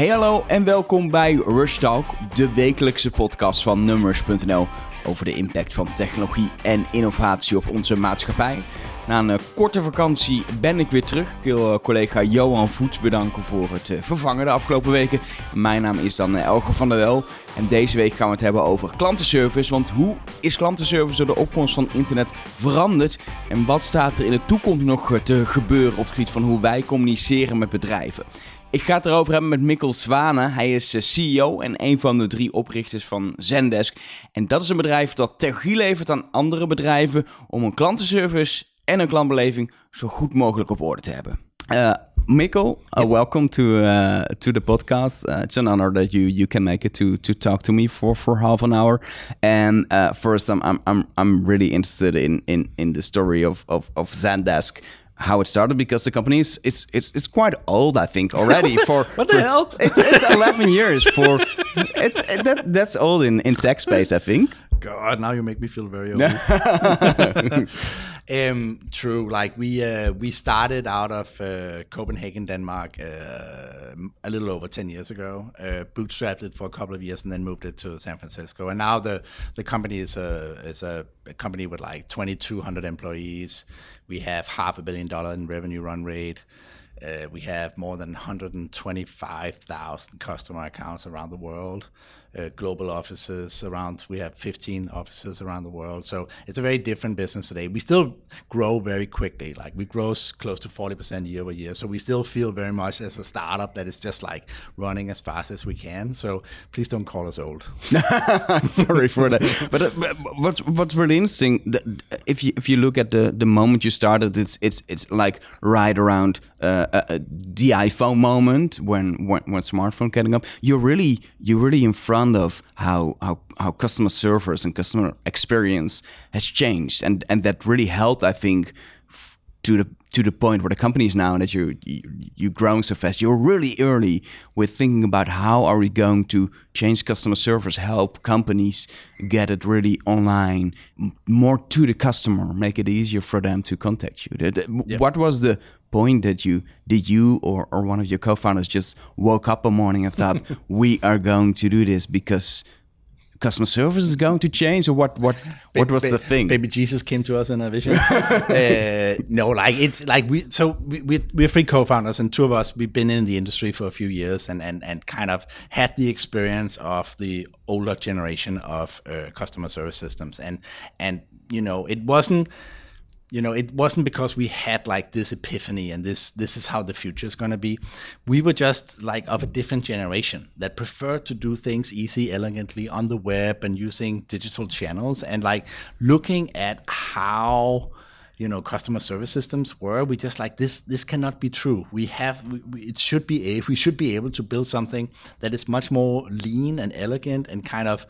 Hey hallo en welkom bij Rush Talk, de wekelijkse podcast van Numbers.nl over de impact van technologie en innovatie op onze maatschappij. Na een eh, korte vakantie ben ik weer terug. Ik wil eh, collega Johan Voets bedanken voor het eh, vervangen de afgelopen weken. Mijn naam is dan Elge van der Wel. En deze week gaan we het hebben over klantenservice. Want hoe is klantenservice door de opkomst van internet veranderd? En wat staat er in de toekomst nog te gebeuren op het gebied van hoe wij communiceren met bedrijven? Ik ga het erover hebben met Mikkel Zwanen. Hij is CEO en een van de drie oprichters van Zendesk. En dat is een bedrijf dat technologie levert aan andere bedrijven om een klantenservice en een klantbeleving zo goed mogelijk op orde te hebben. Uh, Mikkel, uh, welcome to uh, to the podcast. Uh, it's an honor that you you can make it to to talk to me for for half an hour. And uh, first, I'm I'm I'm really interested in in in the story of of of Zendesk. How it started because the company is it's it's it's quite old I think already for what the for, hell it's, it's 11 years for it's that that's old in in tech space I think God, now you make me feel very old. um, true. Like we uh, we started out of uh, Copenhagen, Denmark, uh, a little over ten years ago. Uh, bootstrapped it for a couple of years, and then moved it to San Francisco. And now the the company is a is a, a company with like twenty two hundred employees. We have half a billion dollar in revenue run rate. Uh, we have more than 125,000 customer accounts around the world uh, global offices around. We have 15 offices around the world, so it's a very different business today. We still grow very quickly, like we grow close to 40% year over year. So we still feel very much as a startup that is just like running as fast as we can. So please don't call us old. Sorry for that. But, uh, but what's what's really interesting, if you if you look at the the moment you started, it's it's it's like right around uh, uh, the iPhone moment when when when smartphone getting up. You're really you're really in front of how how how customer service and customer experience has changed, and and that really helped, I think, to the to the point where the company is now, and that you, you you're growing so fast. You're really early with thinking about how are we going to change customer service, help companies get it really online, more to the customer, make it easier for them to contact you. Yep. What was the point that you did you or, or one of your co-founders just woke up a morning and thought we are going to do this because customer service is going to change or what what what was the thing? Maybe jesus came to us in a vision. Uh, no like it's like we so we, we, we're three co-founders and two of us we've been in the industry for a few years and and, and kind of had the experience of the older generation of uh, customer service systems. And and you know it wasn't you know it wasn't because we had like this epiphany and this this is how the future is going to be. We were just like of a different generation that preferred to do things easy elegantly on the web and using digital channels and like looking at how you know customer service systems were. We just like this this cannot be true. We have we, we, it should be if we should be able to build something that is much more lean and elegant and kind of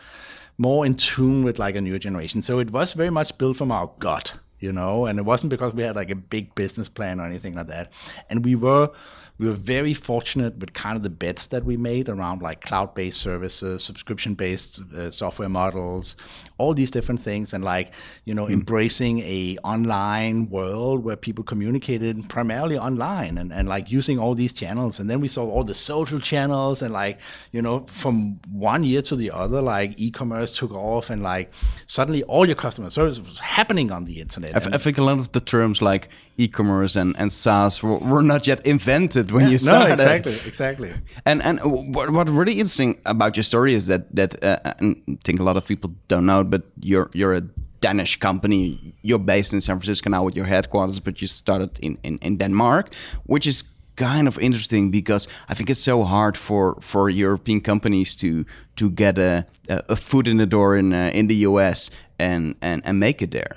more in tune with like a newer generation. So it was very much built from our gut you know and it wasn't because we had like a big business plan or anything like that. And we were we were very fortunate with kind of the bets that we made around like cloud-based services subscription-based uh, software models all these different things and like you know mm. embracing a online world where people communicated primarily online and, and like using all these channels and then we saw all the social channels and like you know from one year to the other like e-commerce took off and like suddenly all your customer service was happening on the internet I, I think a lot of the terms like e-commerce and, and SaaS were, were not yet invented when yeah, you started. No, exactly, exactly. And and what, what really interesting about your story is that that uh, I think a lot of people don't know, but you're you're a Danish company. You're based in San Francisco now with your headquarters, but you started in, in, in Denmark, which is kind of interesting because I think it's so hard for for European companies to to get a a foot in the door in uh, in the US and and and make it there.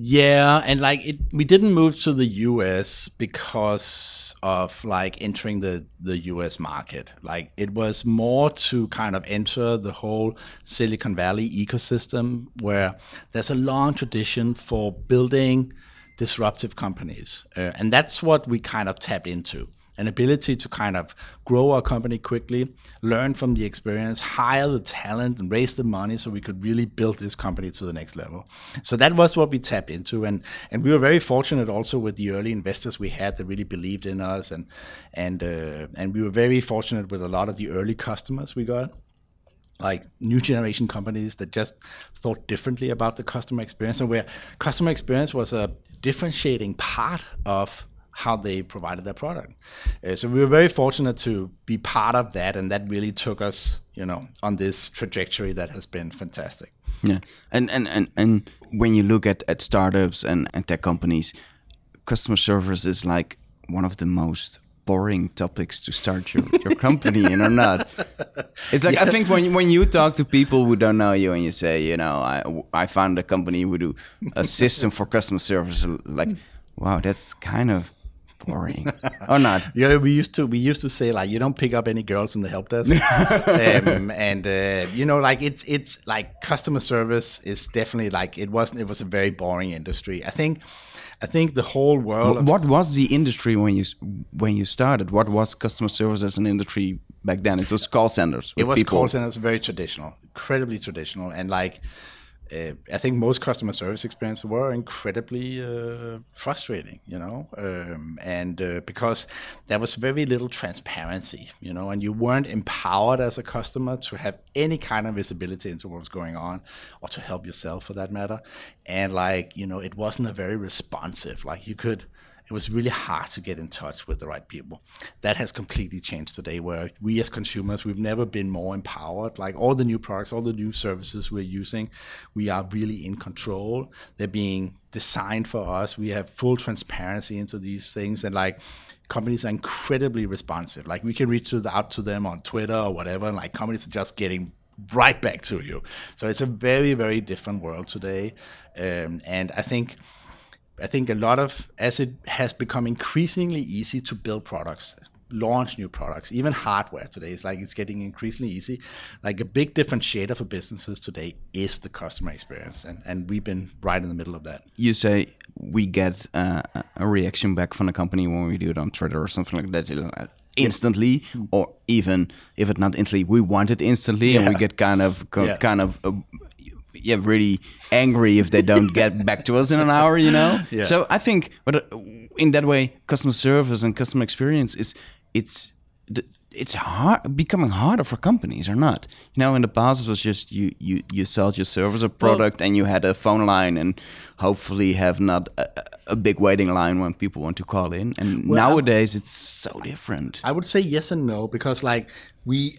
Yeah, and like it, we didn't move to the US because of like entering the the US market. Like it was more to kind of enter the whole Silicon Valley ecosystem where there's a long tradition for building disruptive companies, uh, and that's what we kind of tapped into. An ability to kind of grow our company quickly, learn from the experience, hire the talent, and raise the money so we could really build this company to the next level. So that was what we tapped into, and and we were very fortunate also with the early investors we had that really believed in us, and and uh, and we were very fortunate with a lot of the early customers we got like new generation companies that just thought differently about the customer experience and where customer experience was a differentiating part of how they provided their product. Uh, so we were very fortunate to be part of that, and that really took us, you know, on this trajectory that has been fantastic. Yeah, and and and, and when you look at, at startups and, and tech companies, customer service is like one of the most boring topics to start your, your company in or not. It's like yeah. I think when you, when you talk to people who don't know you and you say, you know, I I found a company who do a system for customer service, like, wow, that's kind of boring or not yeah we used to we used to say like you don't pick up any girls in the help desk um, and uh, you know like it's it's like customer service is definitely like it wasn't it was a very boring industry i think I think the whole world. What, was the industry when you when you started? What was customer service as an industry back then? It was call centers. It was people. call centers, very traditional, incredibly traditional, and like uh, I think most customer service experiences were incredibly uh, frustrating, you know, um, and uh, because there was very little transparency, you know, and you weren't empowered as a customer to have any kind of visibility into what was going on, or to help yourself for that matter, and like you know, it wasn't a very responsive. Like you could it was really hard to get in touch with the right people. That has completely changed today, where we as consumers, we've never been more empowered. Like all the new products, all the new services we're using, we are really in control. They're being designed for us. We have full transparency into these things. And like, companies are incredibly responsive. Like we can reach out to them on Twitter or whatever, and like companies are just getting right back to you. So it's a very, very different world today. Um, and I think I think a lot of as it has become increasingly easy to build products, launch new products, even hardware today is like it's getting increasingly easy. Like a big differentiator for businesses today is the customer experience, and and we've been right in the middle of that. You say we get uh, a reaction back from the company when we do it on Twitter or something like that. instantly or even if it's not instantly we want it instantly yeah. and we get kind of yeah. kind of uh, yeah really angry if they don't get back to us in an hour you know? Yeah. so i think but uh, in that way customer service and customer experience is it's it's hard becoming harder for companies or not? You know in the past it was just you you you sell your service or product well, and you had a phone line and hopefully have not a, a, big waiting line when people want to call in. And well, nowadays it's so different. I would say yes and no because like we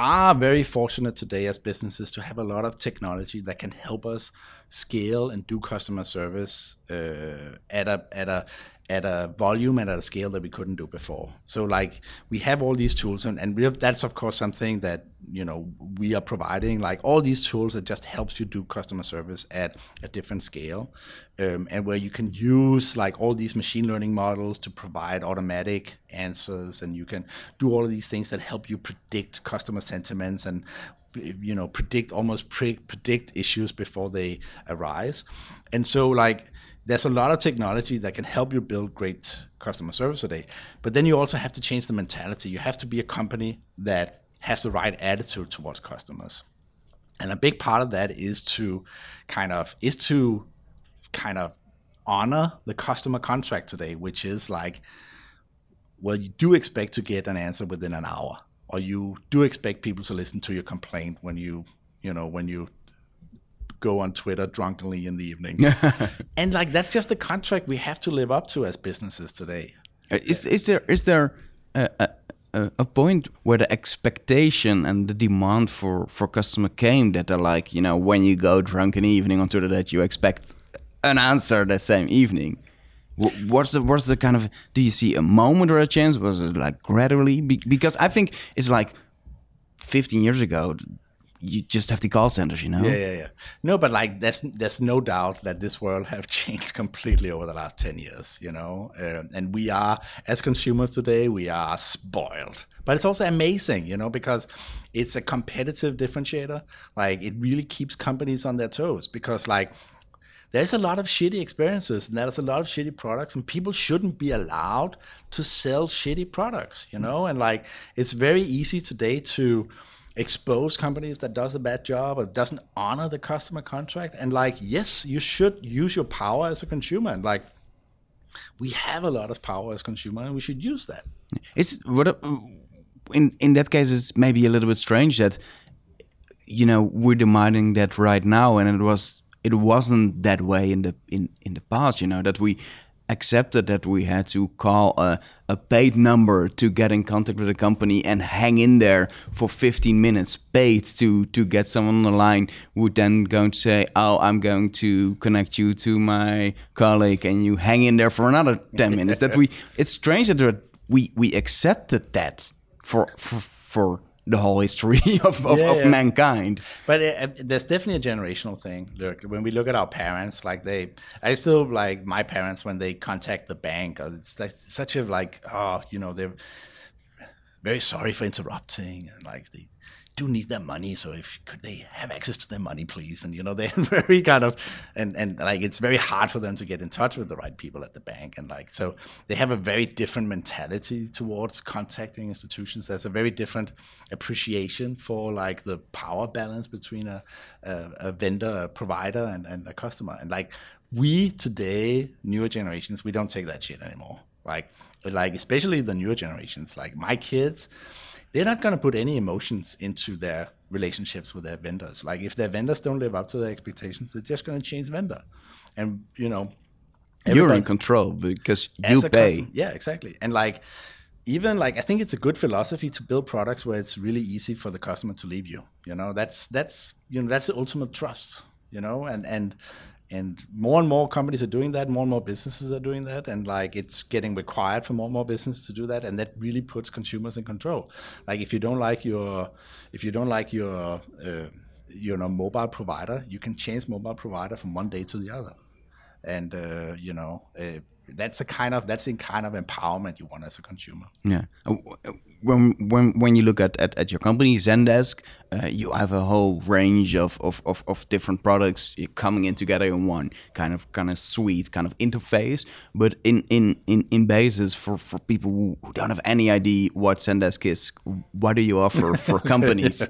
are very fortunate today as businesses to have a lot of technology that can help us scale and do customer service uh, at a at a at a volume and at a scale that we couldn't do before. So like we have all these tools and, and have, that's of course something that you know we are providing like all these tools that just helps you do customer service at a different scale um, and where you can use like all these machine learning models to provide automatic answers and you can do all of these things that help you predict customer sentiments and you know predict almost pre- predict issues before they arise and so like there's a lot of technology that can help you build great customer service today. But then you also have to change the mentality. You have to be a company that has the right attitude towards customers. And a big part of that is to kind of is to kind of honor the customer contract today, which is like, well, you do expect to get an answer within an hour, or you do expect people to listen to your complaint when you, you know, when you go on Twitter drunkenly in the evening. and like that's just the contract we have to live up to as businesses today. Uh, is is there is there a, a, a point where the expectation and the demand for for customer came that are like you know when you go drunk in the evening on Twitter that you expect an answer that same evening. What's the what's the kind of do you see a moment or a chance? Was it like gradually? Because I think it's like 15 years ago you just have the call centers, you know. Yeah, yeah, yeah. No, but like there's there's no doubt that this world have changed completely over the last ten years, you know. Uh, and we are as consumers today, we are spoiled. But it's also amazing, you know, because it's a competitive differentiator. Like it really keeps companies on their toes because like there's a lot of shitty experiences and there's a lot of shitty products and people shouldn't be allowed to sell shitty products you know and like it's very easy today to expose companies that does a bad job or doesn't honor the customer contract and like yes you should use your power as a consumer. And like we have a lot of power as consumer and we should use that. It's what uh, in in that case it's maybe a little bit strange that you know we're demanding that right now and it was it wasn't that way in the in in the past you know that we accepted that we had to call a, a paid number to get in contact with a company and hang in there for 15 minutes paid to to get someone on the line would then going to say oh i'm going to connect you to my colleague and you hang in there for another 10 minutes. That we it's strange that we we accepted that for for, for the whole history of, of, yeah, of yeah. mankind. But it, uh, there's definitely a generational thing. Look, when we look at our parents, like they, I still like my parents when they contact the bank. Uh, it's, it's such a like, oh, you know, they're very sorry for interrupting, and like they do need their money. So if could they have access to their money, please? And you know, they're very kind of and and like it's very hard for them to get in touch with the right people at the bank. And like so they have a very different mentality towards contacting institutions. There's a very different appreciation for like the power balance between a a, a vendor, a provider and, and a customer. And like we today, newer generations, we don't take that shit anymore. Like like especially the newer generations, like my kids they're not going to put any emotions into their relationships with their vendors. Like if their vendors don't live up to their expectations, they're just going to change vendor. And you know, you're in control because you pay. Customer, yeah, exactly. And like even like I think it's a good philosophy to build products where it's really easy for the customer to leave you. You know, that's that's you know that's the ultimate trust. You know, and and and more and more companies are doing that more and more businesses are doing that and like it's getting required for more and more businesses to do that and that really puts consumers in control. Like if you don't like your if you don't like your uh, you know mobile provider you can change mobile provider from one day to the other. And uh, you know uh, that's a kind of that's the kind of empowerment you want as a consumer. Yeah. Uh, when when when you look at at, at your company Zendesk, uh, you have a whole range of, of, of, of, different products coming in together in one kind of kind of suite kind of interface. But in in in, in basis for, for people who, who don't have any idea what Zendesk is, what do you offer for companies?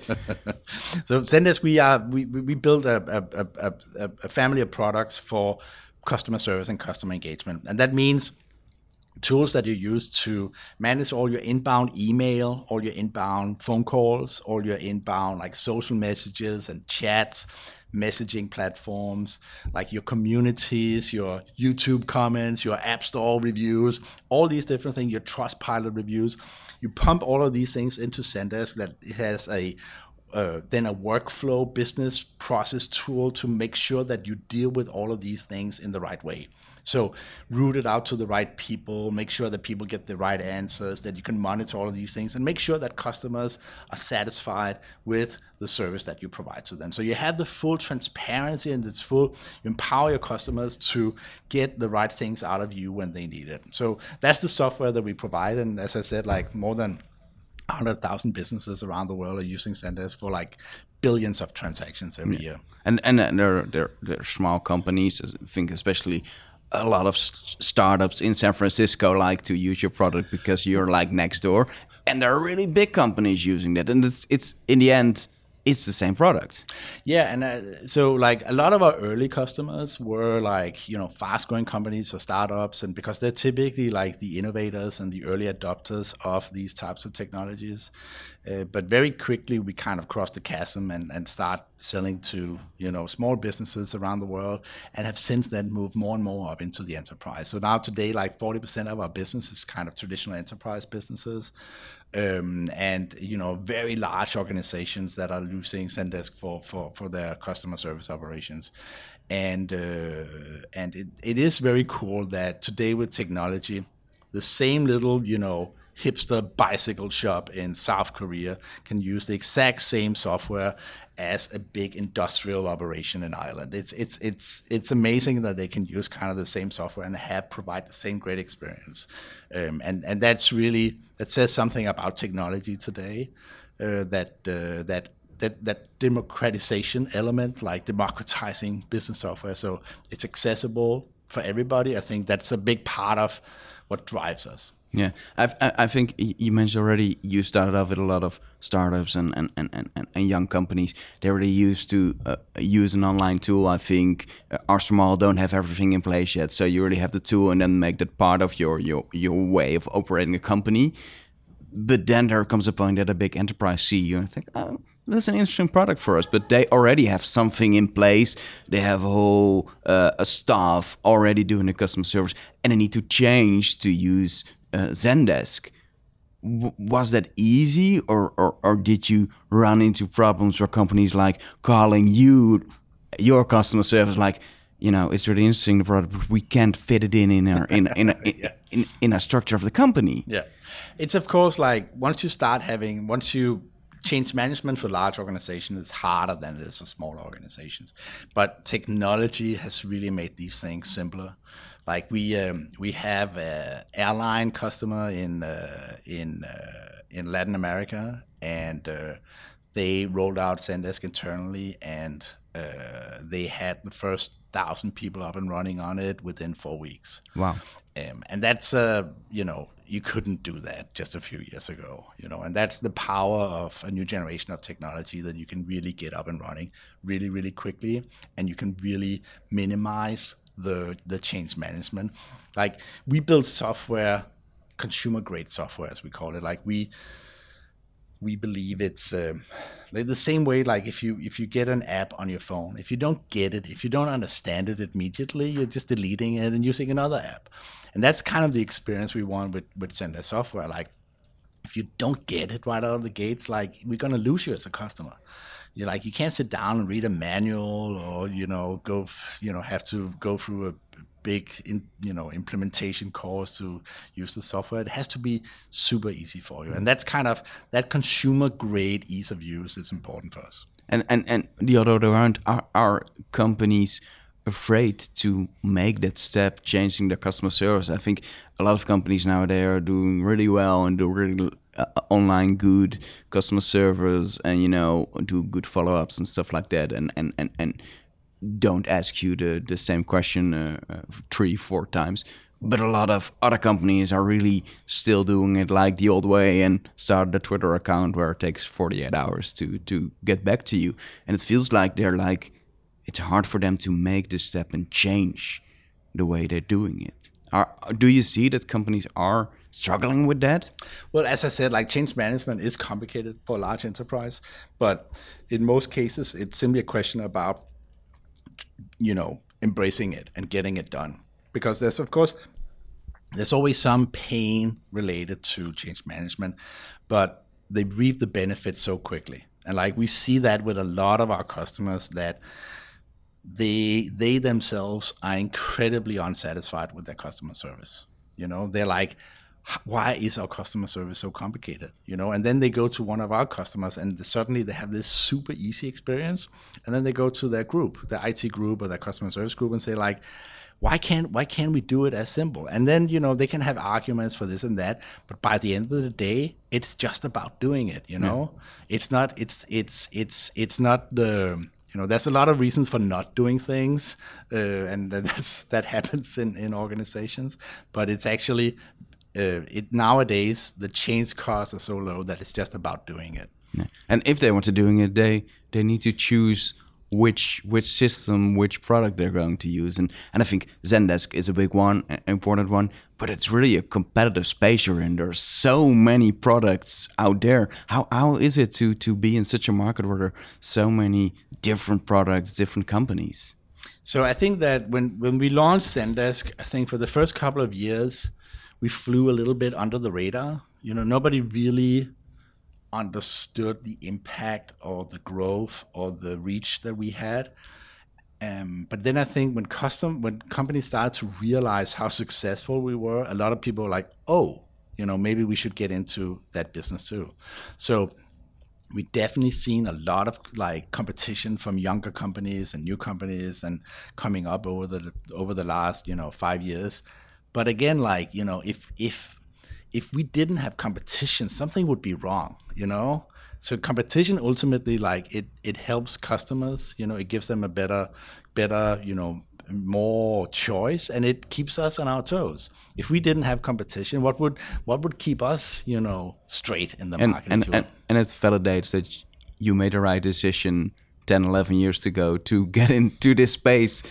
so Zendesk, we are we we build a, a, a, a family of products for customer service and customer engagement, and that means tools that you use to manage all your inbound email, all your inbound phone calls, all your inbound like social messages and chats, messaging platforms, like your communities, your YouTube comments, your App Store reviews, all these different things, your Trustpilot reviews. You pump all of these things into Zendesk that has a uh, then a workflow business process tool to make sure that you deal with all of these things in the right way. So route it out to the right people, make sure that people get the right answers, that you can monitor all of these things, and make sure that customers are satisfied with the service that you provide to them. So you have the full transparency and it's full, you empower your customers to get the right things out of you when they need it. So that's the software that we provide. And as I said, like more than 100,000 businesses around the world are using Zendesk for like billions of transactions every yeah. year. And and they're, they're, they're small companies, I think especially a lot of startups in San Francisco like to use your product because you're like next door, and there are really big companies using that, and it's it's in the end it's the same product. Yeah, and uh, so like a lot of our early customers were like you know fast growing companies or startups, and because they're typically like the innovators and the early adopters of these types of technologies. Uh, but very quickly we kind of crossed the chasm and, and start selling to you know small businesses around the world, and have since then moved more and more up into the enterprise. So now today, like forty percent of our business is kind of traditional enterprise businesses um, and you know very large organizations that are using Zendesk for for, for their customer service operations. And uh, and it, it is very cool that today with technology, the same little you know hipster bicycle shop in South Korea can use the exact same software as a big industrial operation in Ireland. It's it's it's it's amazing that they can use kind of the same software and have provide the same great experience, um, and and that's really that says something about technology today uh, that uh, that that that democratization element, like democratizing business software, so it's accessible for everybody. I think that's a big part of what drives us. Yeah, I've, I, think you mentioned already you started off with a lot of startups and, and, and, and, and young companies. They're really used to uh, use an online tool. I think uh, are small, don't have everything in place yet. So you really have the tool and then make that part of your, your, your way of operating a company. But then there comes a point that a big enterprise see you and think, oh, that's an interesting product for us. But they already have something in place. They have a whole uh, a staff already doing the customer service, and they need to change to use uh, Zendesk. W- was that easy, or, or or did you run into problems where companies like calling you, your customer service, like? you know, it's really interesting the product, but we can't fit it in in our in in a, yeah. in, in a structure of the company. Yeah, it's of course like once you start having once you change management for large organizations is harder than it is for small organizations, but technology has really made these things simpler. Like we um, we have an airline customer in uh, in uh, in Latin America, and uh, they rolled out Zendesk internally, and uh, they had the first thousand people up and running on it within four weeks. Wow! Um, and that's uh, you know you couldn't do that just a few years ago, you know, and that's the power of a new generation of technology that you can really get up and running really, really quickly, and you can really minimize the the change management. Like we build software, consumer grade software as we call it. Like we we believe it's uh, like the same way like if you if you get an app on your phone if you don't get it if you don't understand it immediately you're just deleting it and using another app and that's kind of the experience we want with with Zendesk software like if you don't get it right out of the gates like we're going to lose you as a customer you're like you can't sit down and read a manual or you know go you know have to go through a big in, you know implementation course to use the software. It has to be super easy for you. And that's kind of that consumer grade ease of use is important for us. And and and the other way around are, are companies afraid to make that step changing their customer service? I think a lot of companies nowadays are doing really well and do really uh, online good customer service and you know do good follow-ups and stuff like that and and and, and don't ask you the, the same question uh, uh, three, four times. But a lot of other companies are really still doing it like the old way and start the Twitter account where it takes 48 hours to, to get back to you. And it feels like they're like, it's hard for them to make the step and change the way they're doing it. Are, do you see that companies are struggling with that? Well, as I said, like change management is complicated for a large enterprise, but in most cases, it's simply a question about you know, embracing it and getting it done. Because there's, of course, there's always some pain related to change management, but they reap the benefits so quickly. And like we see that with a lot of our customers that they they themselves are incredibly unsatisfied with their customer service. You know, they're like, why is our customer service so complicated you know? And then they go to one of our customers and suddenly they have this super easy experience. And then they go to their group their IT group or their customer service group and say like why can't why can't we do it as simple? And then you know they can have arguments for this and that but by the end of the day it's just about doing it you know? Yeah. it's not it's it's it's it's not the you know there's a lot of reasons for not doing things uh, and that's that happens in in organizations but it's actually uh, it nowadays the change costs are so low that it's just about doing it. Yeah. And if they want to doing it, they they need to choose which which system, which product they're going to use. And and I think Zendesk is a big one, important one. But it's really a competitive space you're in. There's so many products out there. How how is it to to be in such a market where there are so many different products, different companies? So I think that when when we launched Zendesk, I think for the first couple of years we flew a little bit under the radar. You know, nobody really understood the impact or the growth or the reach that we had. Um, but then I think when custom when companies started to realize how successful we were, a lot of people were like, oh, you know, maybe we should get into that business too. So we definitely seen a lot of like competition from younger companies and new companies and coming up over the over the last you know five years but again, like you know, if if if we didn't have competition, something would be wrong. You know, so competition ultimately like it it helps customers you know it gives them a better better you know more choice and it keeps us on our toes if we didn't have competition what would what would keep us you know straight in the and market and, if you will? and and it validates that you made the right decision 10 11 years ago to get into this space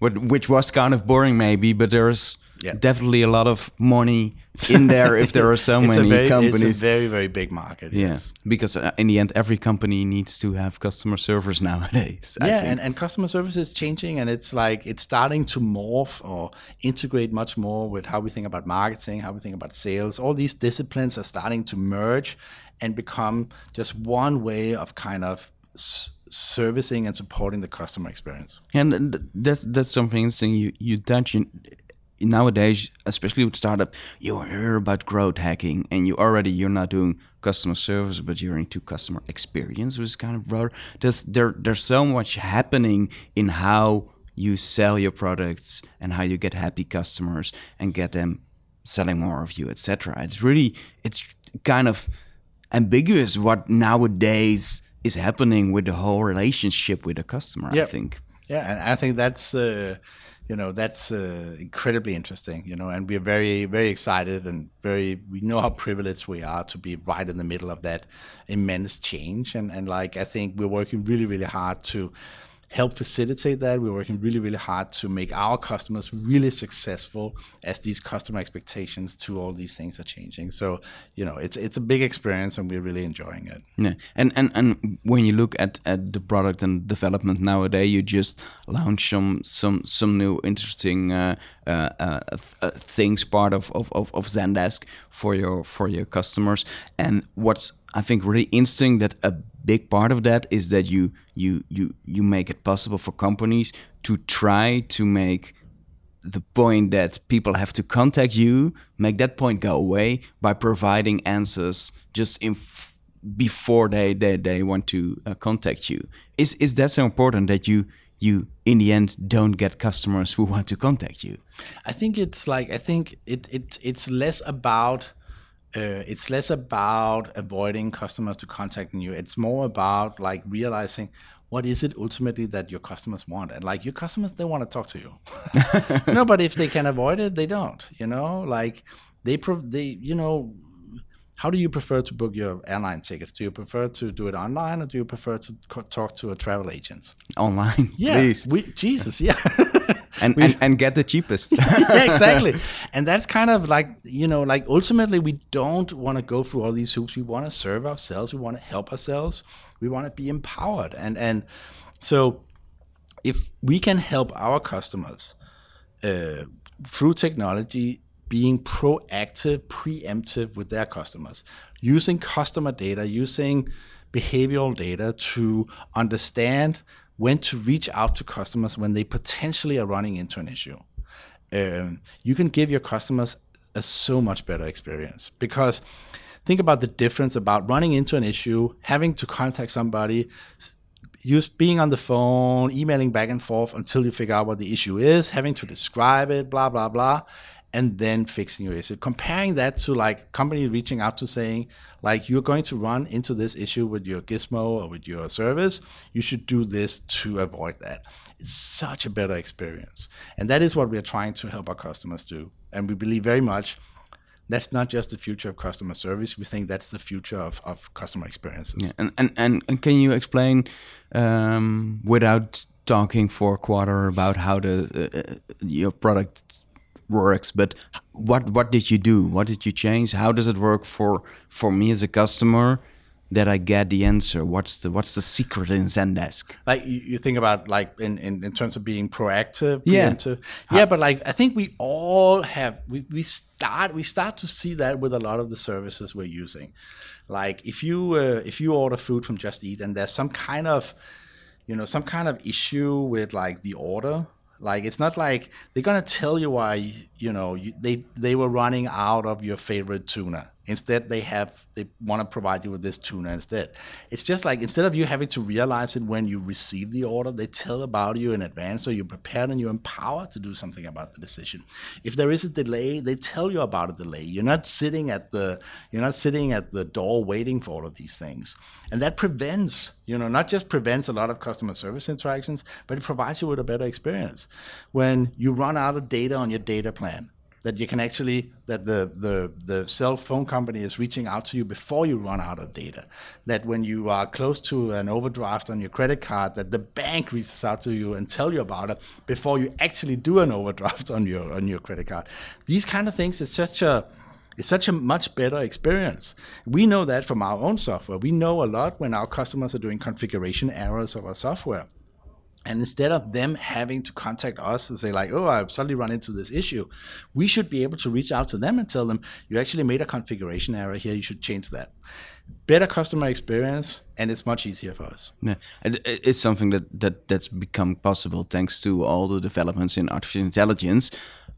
which was kind of boring maybe but there's Yeah. definitely a lot of money in there if there are so many very, companies it's a very very big market yeah yes. because uh, in the end every company needs to have customer service nowadays I yeah think. and, and customer service is changing and it's like it's starting to morph or integrate much more with how we think about marketing how we think about sales all these disciplines are starting to merge and become just one way of kind of s- servicing and supporting the customer experience And th- that's that's something interesting. You you touch in, nowadays, especially with startup, you hear about growth hacking, and you already you're not doing customer service, but you're into customer experience, which is kind of broader. There's there there's so much happening in how you sell your products and how you get happy customers and get them selling more of you, etc. It's really it's kind of ambiguous what nowadays is happening with the whole relationship with the customer. I think. Yeah, and I think that's uh, you know that's uh, incredibly interesting. You know, and we're very very excited and very we know how privileged we are to be right in the middle of that immense change. And and like I think we're working really really hard to help facilitate that. We're working really really hard to make our customers really successful as these customer expectations to all these things are changing. So you know, it's it's a big experience and we're really enjoying it. Yeah, and and and when you look at at the product and development nowadays, you just launch some some some new interesting uh, uh, uh, things part of, of of of Zendesk for your for your customers. And what's I think really interesting that a big part of that is that you you you you make it possible for companies to try to make the point that people have to contact you, make that point go away by providing answers just in before they, they, they want to uh, contact you. Is is that so important that you you in the end don't get customers who want to contact you? I think it's like I think it it it's less about uh, it's less about avoiding customers to contacting you. It's more about like realizing what is it ultimately that your customers want, and like your customers they want to talk to you. no, but if they can avoid it, they don't. You know, like they pro- they you know. How do you prefer to book your airline tickets? Do you prefer to do it online, or do you prefer to co- talk to a travel agent? Online, Yeah, please, we, Jesus, yeah. and, and and get the cheapest. yeah, exactly. And that's kind of like, you know, like ultimately we don't want to go through all these hoops. We want to serve ourselves. We want to help ourselves. We want to be empowered. And and so if we can help our customers uh, through technology being proactive, preemptive with their customers, using customer data, using behavioral data to understand when to reach out to customers when they potentially are running into an issue. Um, you can give your customers a so much better experience because think about the difference about running into an issue, having to contact somebody, use being on the phone, emailing back and forth until you figure out what the issue is, having to describe it, blah blah blah, and then fixing your issue. Comparing that to like company reaching out to saying like you're going to run into this issue with your Gizmo or with your service, you should do this to avoid that. It's such a better experience, and that is what we are trying to help our customers do. And we believe very much that's not just the future of customer service. We think that's the future of, of customer experiences. Yeah, and, and, and, and can you explain um, without talking for a quarter about how the uh, uh, your product works, but what what did you do? What did you change? How does it work for for me as a customer that I get the answer? What's the what's the secret in Zendesk? like you, you think about like in, in, in terms of being proactive Yeah. preemptive. yeah but like i think we all have we, we start we start to see that with a lot of the services we're using like if you uh, if you order food from just eat and there's some kind of you know some kind of issue with like the order like it's not like they're gonna tell you why you know you, they they were running out of your favorite tuna. Instead they have they want to provide you with this tuna instead. It's just like instead of you having to realize it when you receive the order they tell about you in advance so you're prepared and you're empowered to do something about the decision. If there is a delay they tell you about a delay. You're not sitting at the you're not sitting at the door waiting for all of these things. And that prevents you know not just prevents a lot of customer service interactions but it provides you with a better experience. When you run out of data on your data plan that you can actually that the, the the cell phone company is reaching out to you before you run out of data that when you are close to an overdraft on your credit card that the bank reaches out to you and tell you about it before you actually do an overdraft on your on your credit card these kind of things is such a it's such a much better experience. We know that from our own software. We know a lot when our customers are doing configuration errors of our software. And instead of them having to contact us and say, like, oh, I've suddenly run into this issue, we should be able to reach out to them and tell them, you actually made a configuration error here, you should change that. Better customer experience, and it's much easier for us. Yeah. It's something that, that that's become possible thanks to all the developments in artificial intelligence.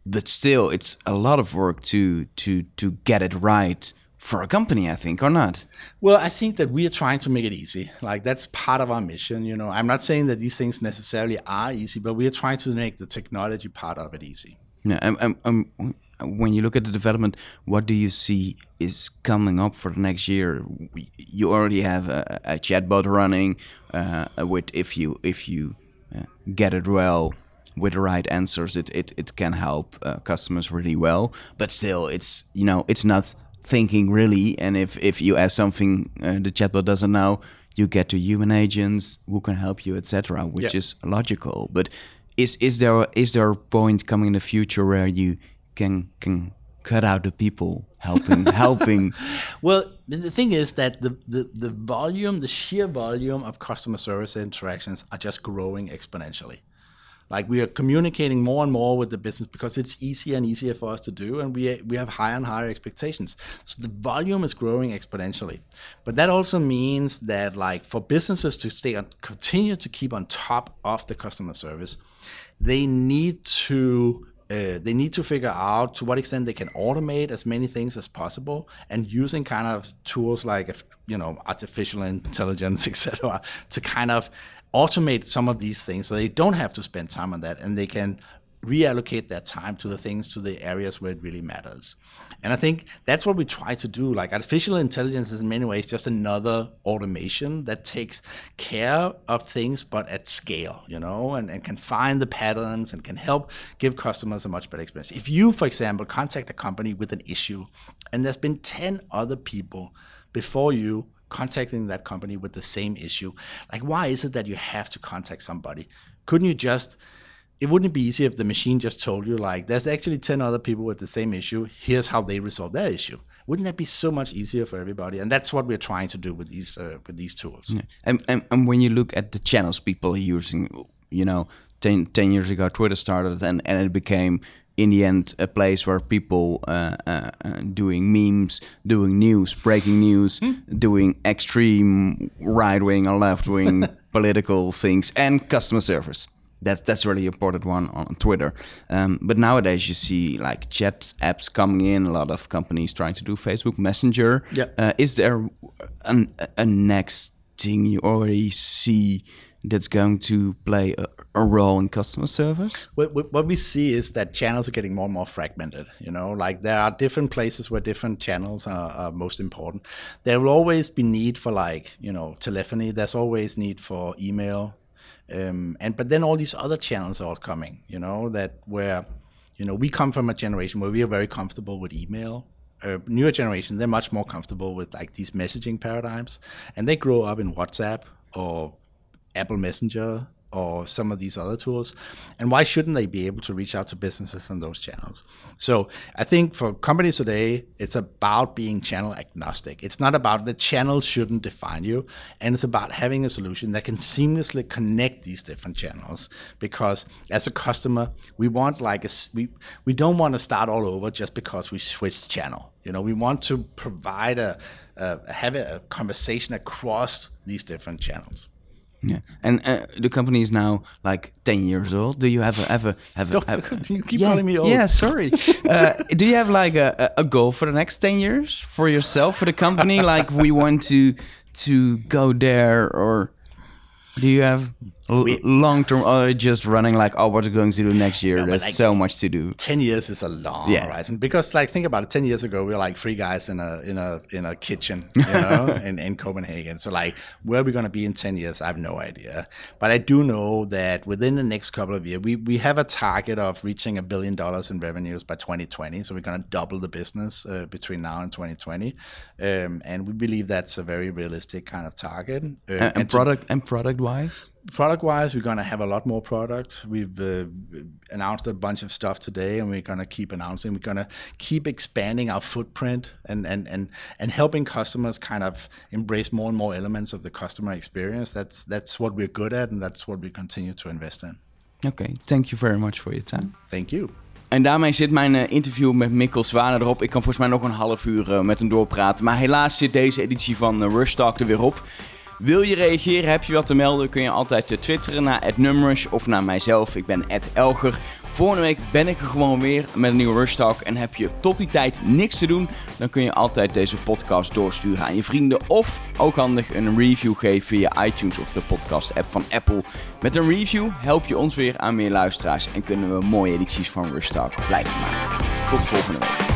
But still, it's a lot of work to to to get it right for a company, I think, or not? Well, I think that we are trying to make it easy. Like that's part of our mission. You know, I'm not saying that these things necessarily are easy, but we are trying to make the technology part of it easy. Yeah, um, um, um, when you look at the development, what do you see is coming up for the next year? You already have a, a chatbot running uh, with if you if you uh, get it well with the right answers, it it, it can help uh, customers really well. But still, it's you know it's not thinking really. And if if you ask something uh, the chatbot doesn't know, you get to human agents who can help you, etc., which is logical. But is is there is there a point coming in the future where you can can cut out the people helping helping well the thing is that the, the the volume the sheer volume of customer service interactions are just growing exponentially like we are communicating more and more with the business because it's easier and easier for us to do, and we we have higher and higher expectations. So the volume is growing exponentially, but that also means that like for businesses to stay on, continue to keep on top of the customer service, they need to uh, they need to figure out to what extent they can automate as many things as possible and using kind of tools like you know artificial intelligence etc to kind of automate some of these things so they don't have to spend time on that and they can reallocate their time to the things to the areas where it really matters. And i think that's what we try to do. Like artificial intelligence is in many ways just another automation that takes care of things but at scale you know and, and can find the patterns and can help give customers a much better experience. If you for example contact a company with an issue and there's been 10 other people before you contacting that company with the same issue. Like, why is it that you have to contact somebody? Couldn't you just? It wouldn't be easy if the machine just told you, like, there's actually ten other people with the same issue. Here's how they resolve their issue. Wouldn't that be so much easier for everybody? And that's what we're trying to do with these uh, with these tools. Yeah. And, and and when you look at the channels people are using, you know, 10, 10 years ago Twitter started and, and it became in the end a place where people uh, uh, uh, doing memes, doing news, breaking news, hmm? doing extreme right wing or left wing political things, and customer service. That's that's really important one on Twitter. Um, but nowadays you see like chat apps coming in. A lot of companies trying to do Facebook Messenger. Yeah. Uh, is there an, a next thing you already see? That's going to play a, a, role in customer service? What, what we see is that channels are getting more and more fragmented. You know, like there are different places where different channels are, are, most important. There will always be need for like you know telephony. There's always need for email, um, and but then all these other channels are coming. You know that where you know we come from a generation where we are very comfortable with email. Uh, newer generation, they're much more comfortable with like these messaging paradigms, and they grow up in WhatsApp or Apple Messenger or some of these other tools? And why shouldn't they be able to reach out to businesses on those channels? So i think for companies today it's about being channel agnostic. It's not about the channel shouldn't define you and it's about having a solution that can seamlessly connect these different channels. Because as a customer we want like a we, we don't want to start all over just because we switched channel. You know we want to provide a, a have a conversation across these different channels Yeah, and uh, the company is now like ten years old. Do you have a have a have a? Don't- have a- you keep yeah, calling me old. Yeah, sorry. uh, do you have like a, a- a goal for the next ten years for yourself for the company? like we want to to go there, or do you have long term? Or just running like oh, what are we going to do next year? but There's like- so much to do. 10 years is a long Yeah. horizon because like think about it 10 years ago we were like three guys in a in a in a kitchen you know in, in copenhagen so like where are we going to be in 10 years i have no idea but i do know that within the next couple of years we, we have a target of reaching a billion dollars in revenues by 2020 so we're going to double the business uh, between now and 2020 um, and we believe that's a very realistic kind of target Uh, And, and to- product and product wise. Product wise we're going to have a lot more products. we've uh, announced a bunch of stuff today and we're going to keep announcing we're going to keep expanding our footprint and, and and and helping customers kind of embrace more and more elements of the customer experience that's that's what we're good at and that's what we continue to invest in Okay, thank you very much for your time. thank you En daarmee zit mijn eh, interview met Mikkel Svane erop. Ik kan volgens mij nog een half uur eh, met hem doorpraten. Maar helaas zit deze editie van eh, Rush Talk er weer op. Wil je reageren, heb je wat te melden, kun je altijd eh, twitteren naar @numrush of naar mijzelf. Ik ben @elger. Volgende week ben ik er gewoon weer met een nieuwe Rush Talk. En heb je tot die tijd niks te doen, dan kun je altijd deze podcast doorsturen aan je vrienden. Of ook handig een review geven via iTunes of de podcast app van Apple. Met een review help je ons weer aan meer luisteraars en kunnen we mooie edities van Rush Talk blijven maken. Tot volgende week.